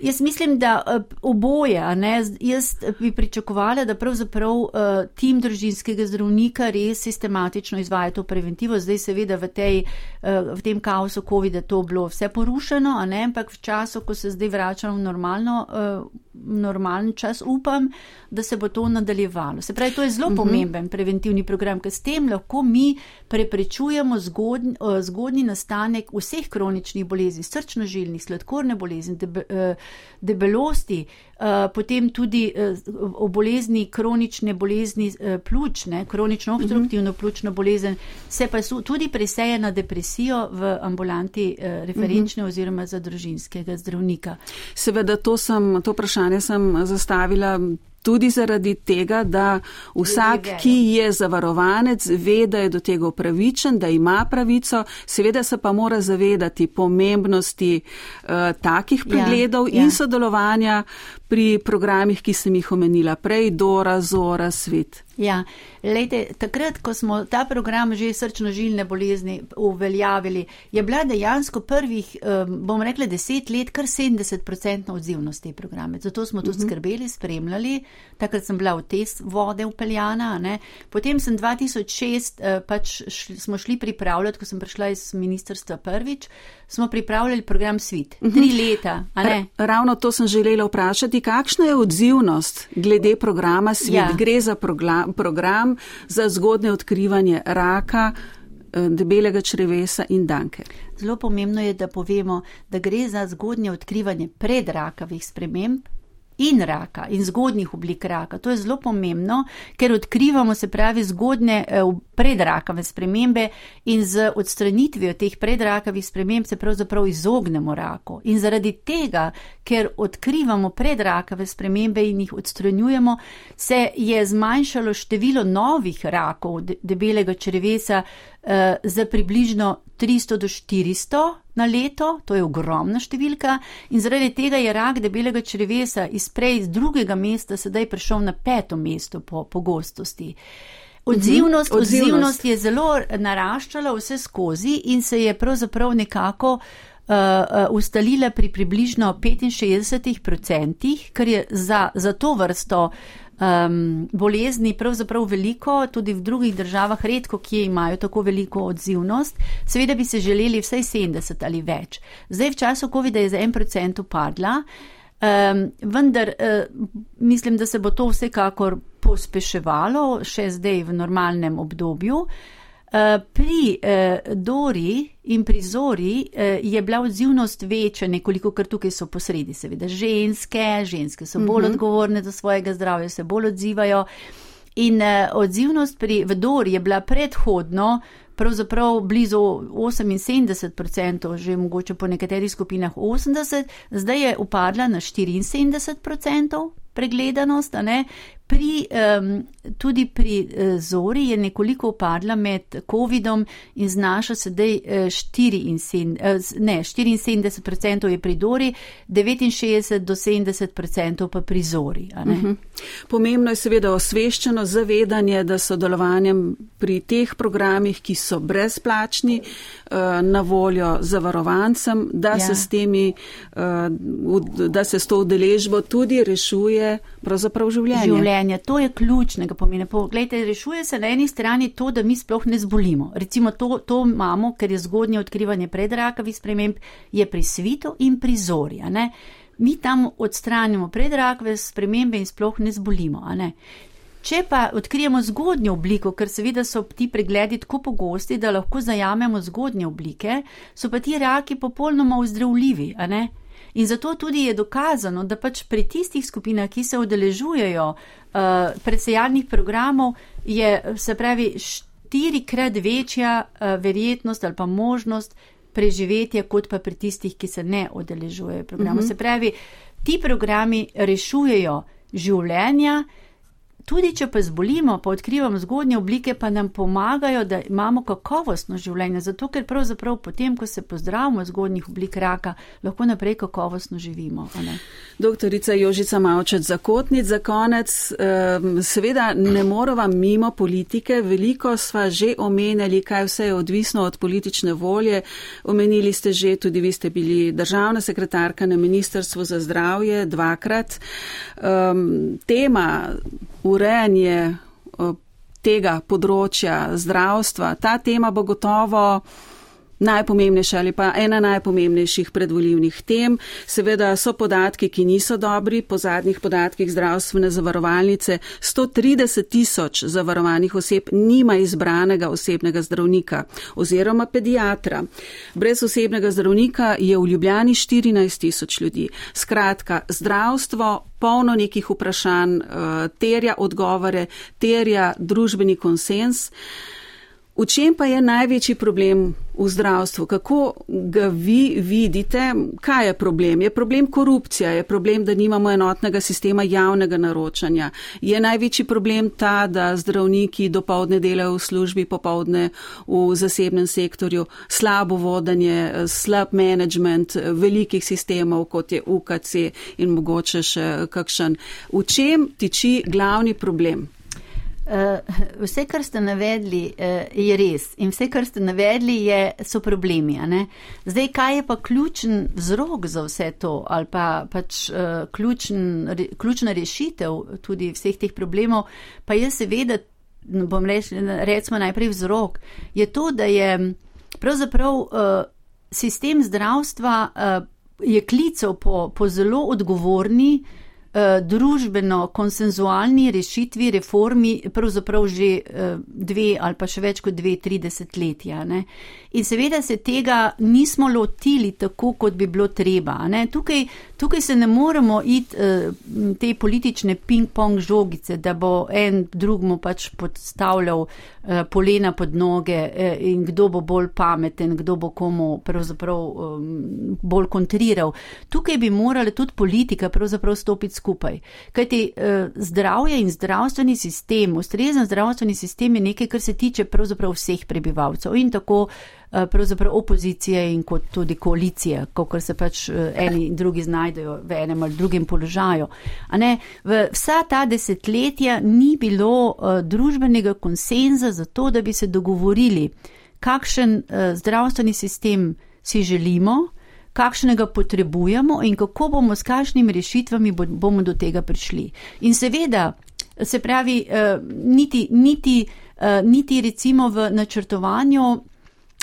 Jaz mislim, da uh, oboje, ne, jaz bi pričakovala, da pravzaprav uh, tim družinskega zdravnika res sistematično izvaja to preventivo. Zdaj seveda v, tej, uh, v tem kaosu COVID-a to bilo vse porušeno, ne, ampak v času, ko se zdaj vračamo v normalno, uh, normalen čas, upam, da se bo to nadaljevalo. Se pravi, to je zelo uh mhm. -huh. pomemben preventivni program, ker s tem lahko mi preprečujemo zgodnji, uh, zgodnji nastanek vseh kroničnih bolezni, srčno-žilnih, sladkorne bolezni, debe, uh, debelosti, uh, potem tudi uh, o bolezni, kronične bolezni uh, pljučne, kronično mhm. obstruktivno pljučno bolezen, se pa tudi preseje na depresijo v ambulanti referenčne mhm. oziroma za družinskega zdravnika. Seveda, to, sem, to vprašanje sem zastavila Tudi zaradi tega, da vsak, ki je zavarovanec, ve, da je do tega upravičen, da ima pravico, seveda se pa mora zavedati pomembnosti uh, takih ja, pregledov ja, in ja. sodelovanja pri programih, ki sem jih omenila prej, Dora, Zora, Svet. Ja, lejte, takrat, ko smo ta program že srčno-žilne bolezni uveljavili, je bila dejansko prvih, bom rekla, deset let kar 70% odzivnost te programe. Zato smo to uh mhm. -huh. skrbeli, spremljali. Takrat sem bila v te vode upeljana. Ne. Potem sem 2006, eh, pač šli, smo šli pripravljati, ko sem prišla iz ministrstva prvič, smo pripravljali program Svit. Uh mhm. -huh. Tri leta. Ravno to sem želela vprašati, kakšna je odzivnost glede programa Svit? Ja. Gre za program program za zgodne odkrivanje raka, eh, debelega črevesa in danke. Zelo pomembno je, da povemo, da gre za zgodnje odkrivanje predrakavih sprememb in raka in zgodnjih oblik raka. To je zelo pomembno, ker odkrivamo se pravi zgodne eh, predrakave spremembe in z odstranitvijo teh predrakavih sprememb se pravzaprav izognemo raku. In zaradi tega, ker odkrivamo predrakave spremembe in jih odstranjujemo, se je zmanjšalo število novih rakov debelega črevesa za približno 300 do 400 na leto, to je ogromna številka, in zaradi tega je rak debelega črevesa iz prej iz drugega mesta sedaj prišel na peto mesto po pogostosti. Odzivnost, mhm, odzivnost. odzivnost je zelo naraščala vse skozi in se je pravzaprav nekako uh, ustalila pri približno 65%, kar je za, za to vrsto uh, um, bolezni pravzaprav veliko, tudi v drugih državah redko, ki imajo tako veliko odzivnost. Seveda bi se želeli vsaj 70 ali več. Zdaj v času COVID-a je za en procent upadla, um, vendar uh, mislim, da se bo to vsekakor pospeševalo še zdaj v normalnem obdobju. Uh, pri eh, Dori in pri Zori eh, je bila odzivnost večja, nekoliko, ker tukaj so posredi, seveda ženske, ženske so bolj mhm. odgovorne za svojega zdravja, se bolj odzivajo. In odzivnost pri Dori je bila predhodno pravzaprav blizu 78%, že mogoče po nekaterih skupinah 80%, zdaj je upadla na 74% pregledanost, Pri, um, tudi pri uh, Zori je nekoliko upadla med COVID-om in znaša sedaj uh, 74, uh, ne, 74% je pri Dori, 69 do 70% pa pri Zori. Uh mhm. -huh. Pomembno je seveda osveščeno zavedanje, da sodelovanjem pri teh programih, ki so brezplačni, uh, na voljo zavarovancem, da, ja. se s temi, uh, da se s to udeležbo tudi rešuje pravzaprav življenje. življenje življenja, to je ključnega pomena. Poglejte, rešuje se na eni strani to, da mi sploh ne zbolimo. Recimo to, to imamo, ker je zgodnje odkrivanje predrakavih sprememb, je pri svitu in pri zori. Mi tam odstranimo predrakave spremembe in sploh ne zbolimo. Ne? Če pa odkrijemo zgodnjo obliko, ker seveda so ti pregledi tako pogosti, da lahko zajamemo zgodnje oblike, so pa ti raki popolnoma ozdravljivi. In zato tudi je dokazano, da pač pri tistih skupinah, ki se udeležujejo uh, predsejalnih programov, je se pravi štirikrat večja uh, verjetnost ali pa možnost preživetja, kot pa pri tistih, ki se ne udeležujejo programov. Uh -huh. Se pravi, ti programi rešujejo življenja. Tudi če pa zbolimo, pa odkrivamo zgodnje oblike, pa nam pomagajo, da imamo kakovostno življenje. Zato, ker pravzaprav potem, ko se pozdravimo zgodnjih oblik raka, lahko naprej kakovostno živimo. Doktorica Jožica Mavčec za kotnic za konec. Seveda ne moramo mimo politike. Veliko sva že omenjali, kaj vse je odvisno od politične volje. Omenili ste že, tudi vi ste bili državna sekretarka na Ministrstvu za zdravje dvakrat. Tema urejanje eh, tega področja zdravstva. Ta tema bo gotovo najpomembnejša ali pa ena najpomembnejših predvoljivnih tem. Seveda so podatki, ki niso dobri. Po zadnjih podatkih zdravstvene zavarovalnice 130 tisoč zavarovanih oseb nima izbranega osebnega zdravnika oziroma pediatra. Brez osebnega zdravnika je v Ljubljani 14 tisoč ljudi. Skratka, zdravstvo polno nekih vprašanj, eh, terja odgovore, terja družbeni konsens. V čem pa je največji problem v zdravstvu? Kako ga vi vidite? Kaj je problem? Je problem korupcija? Je problem, da nimamo enotnega sistema javnega naročanja? Je največji problem ta, da zdravniki dopovdne delajo v službi, popovdne v zasebnem sektorju? Slabo vodanje, slab management velikih sistemov, kot je UKC in mogoče še kakšen. V čem tiči glavni problem? Uh, vse, kar ste navedli, uh, je res in vse, kar ste navedli, je, so problemi. Zdaj, kaj je pa ključen vzrok za vse to ali pa pač uh, ključen, re, ključna rešitev tudi vseh teh problemov, pa je seveda, bom rekel, recimo najprej vzrok, je to, da je pravzaprav uh, sistem zdravstva uh, je klical po, po zelo odgovorni, Eh, družbeno konsenzualni rešitvi, reformi, pravzaprav že uh, dve ali pa še več kot dve, tri desetletja. Ne? In seveda se tega nismo lotili tako, kot bi bilo treba. Tukaj, tukaj se ne moremo iti uh, te politične ping-pong žogice, da bo en drugmu pač podstavljal polena pod noge uh, in kdo bo bolj pameten, kdo bo komu pravzaprav bolj kontriral. Tukaj bi morala tudi politika pravzaprav stopiti skupaj. Kajti eh, zdravje in zdravstveni sistem, ustrezen zdravstveni sistem je nekaj, kar se tiče pravzaprav vseh prebivalcev in tako eh, pravzaprav opozicije in kot tudi koalicije, kako se pač eh, eni in drugi znajdejo v enem ali drugem položaju. Vsa ta desetletja ni bilo uh, družbenega konsenza za to, da bi se dogovorili, kakšen zdravstveni sistem si želimo, kakšnega potrebujemo in kako bomo s kakšnimi rešitvami bomo do tega prišli. In seveda, se pravi, eh, niti, niti, eh, niti recimo v načrtovanju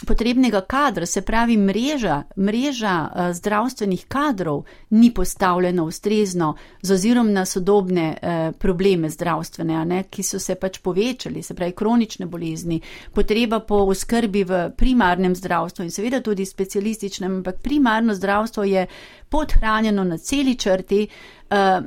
potrebnega kadra, se pravi mreža, mreža uh, zdravstvenih kadrov ni postavljena ustrezno z ozirom na sodobne uh, probleme zdravstvene, ne, ki so se pač povečali, se pravi kronične bolezni, potreba po oskrbi v primarnem zdravstvu in seveda tudi specialističnem, ampak primarno zdravstvo je podhranjeno na celi črti. Uh,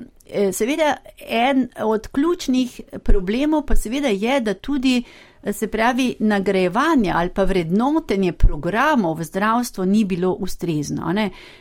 Seveda, en od ključnih problemov pa seveda je, da tudi uh, se pravi, nagrajevanje ali pa vrednotenje programov v zdravstvu ni bilo ustrezno.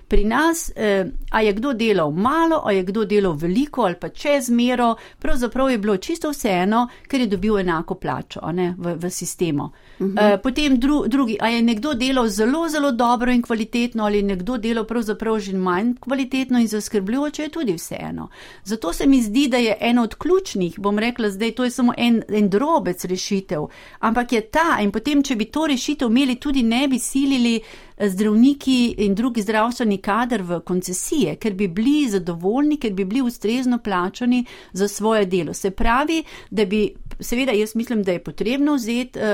Pri nas, eh, a je kdo delal malo, a je kdo delal veliko ali pa čez mero, pravzaprav je bilo čisto vseeno, ker je dobil enako plačo v, v sistemu. Uh mhm. -huh. Potem dru, drugi, a je nekdo delal zelo, zelo dobro in kvalitetno ali nekdo delal pravzaprav že manj kvalitetno in zaskrbljujoče, je tudi vseeno. Zato se mi zdi, da je eno od ključnih, bom rekla zdaj, to je samo en, en drobec rešitev, ampak je ta in potem, če bi to rešitev imeli, tudi ne bi silili eh, zdravniki in drugi zdravstveni kader v koncesije, ker bi bili zadovoljni, ker bi bili ustrezno plačani za svoje delo. Se pravi, da bi seveda jaz mislim, da je potrebno vzeti uh,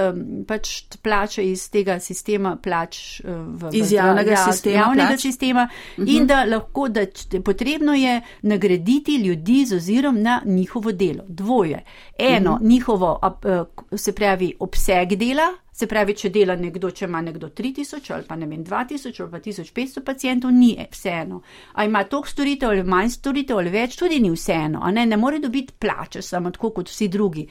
pač plače iz tega sistema plač uh, v, iz javnega ja, sistema, javnega sistema uh -huh. in mhm. da lahko, da potrebno je nagraditi ljudi z ozirom na njihovo delo. Dvoje. Eno, uh mhm. -huh. njihovo, uh, se pravi, obseg dela, Se pravi, če dela nekdo, če ima nekdo 3000 ali pa ne vem 2000 ali pa 1500 pacijentov, ni vseeno. A ima toliko storitev ali manj storitev ali več, tudi ni vseeno. Ne? ne more dobiti plače samo tako kot vsi drugi.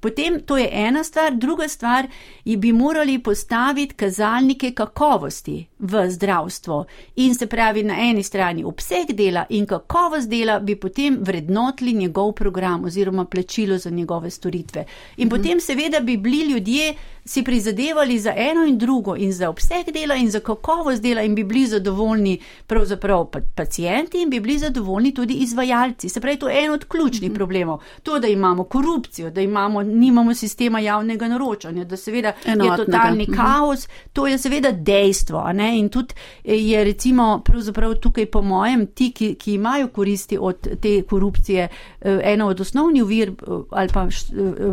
Potem to je ena stvar, druga stvar je, bi morali postaviti kazalnike kakovosti v zdravstvo in se pravi na eni strani obseg dela in kakovost dela bi potem vrednotili njegov program oziroma plačilo za njegove storitve. In mhm. potem seveda bi bili ljudje si prizadevali za eno in drugo in za obseg dela in za kakovost dela in bi bili zadovoljni pravzaprav pacijenti in bi bili zadovoljni tudi izvajalci. Se pravi, to je en od ključnih -hmm. problemov. To, da imamo korupcijo, da imamo, nimamo sistema javnega naročanja, da seveda Enotnega. je totalni -hmm. kaos, to je seveda dejstvo. In tudi je recimo pravzaprav tukaj po mojem, ti, ki, ki imajo koristi od te korupcije, eh, ena od osnovnih ovir eh, ali pa eh,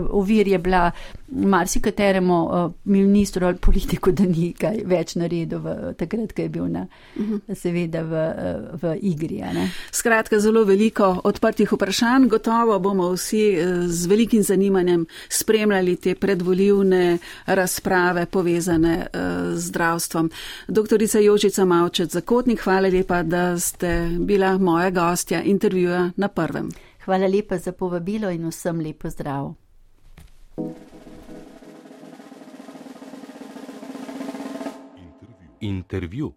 ovir je bila marsikateremu uh, ministru ali politiku, da ni kaj več naredil v, takrat, ko je bil na, uh mhm. -huh. seveda v, uh, v igri. Skratka, zelo veliko odprtih vprašanj. Gotovo bomo vsi uh, z velikim zanimanjem spremljali te predvoljivne razprave povezane z zdravstvom. Doktorica Jožica Mavčec, zakotnik, hvala lepa, da ste bila moja gostja intervjuja na prvem. Hvala lepa za povabilo in vsem lepo zdrav. Intervju.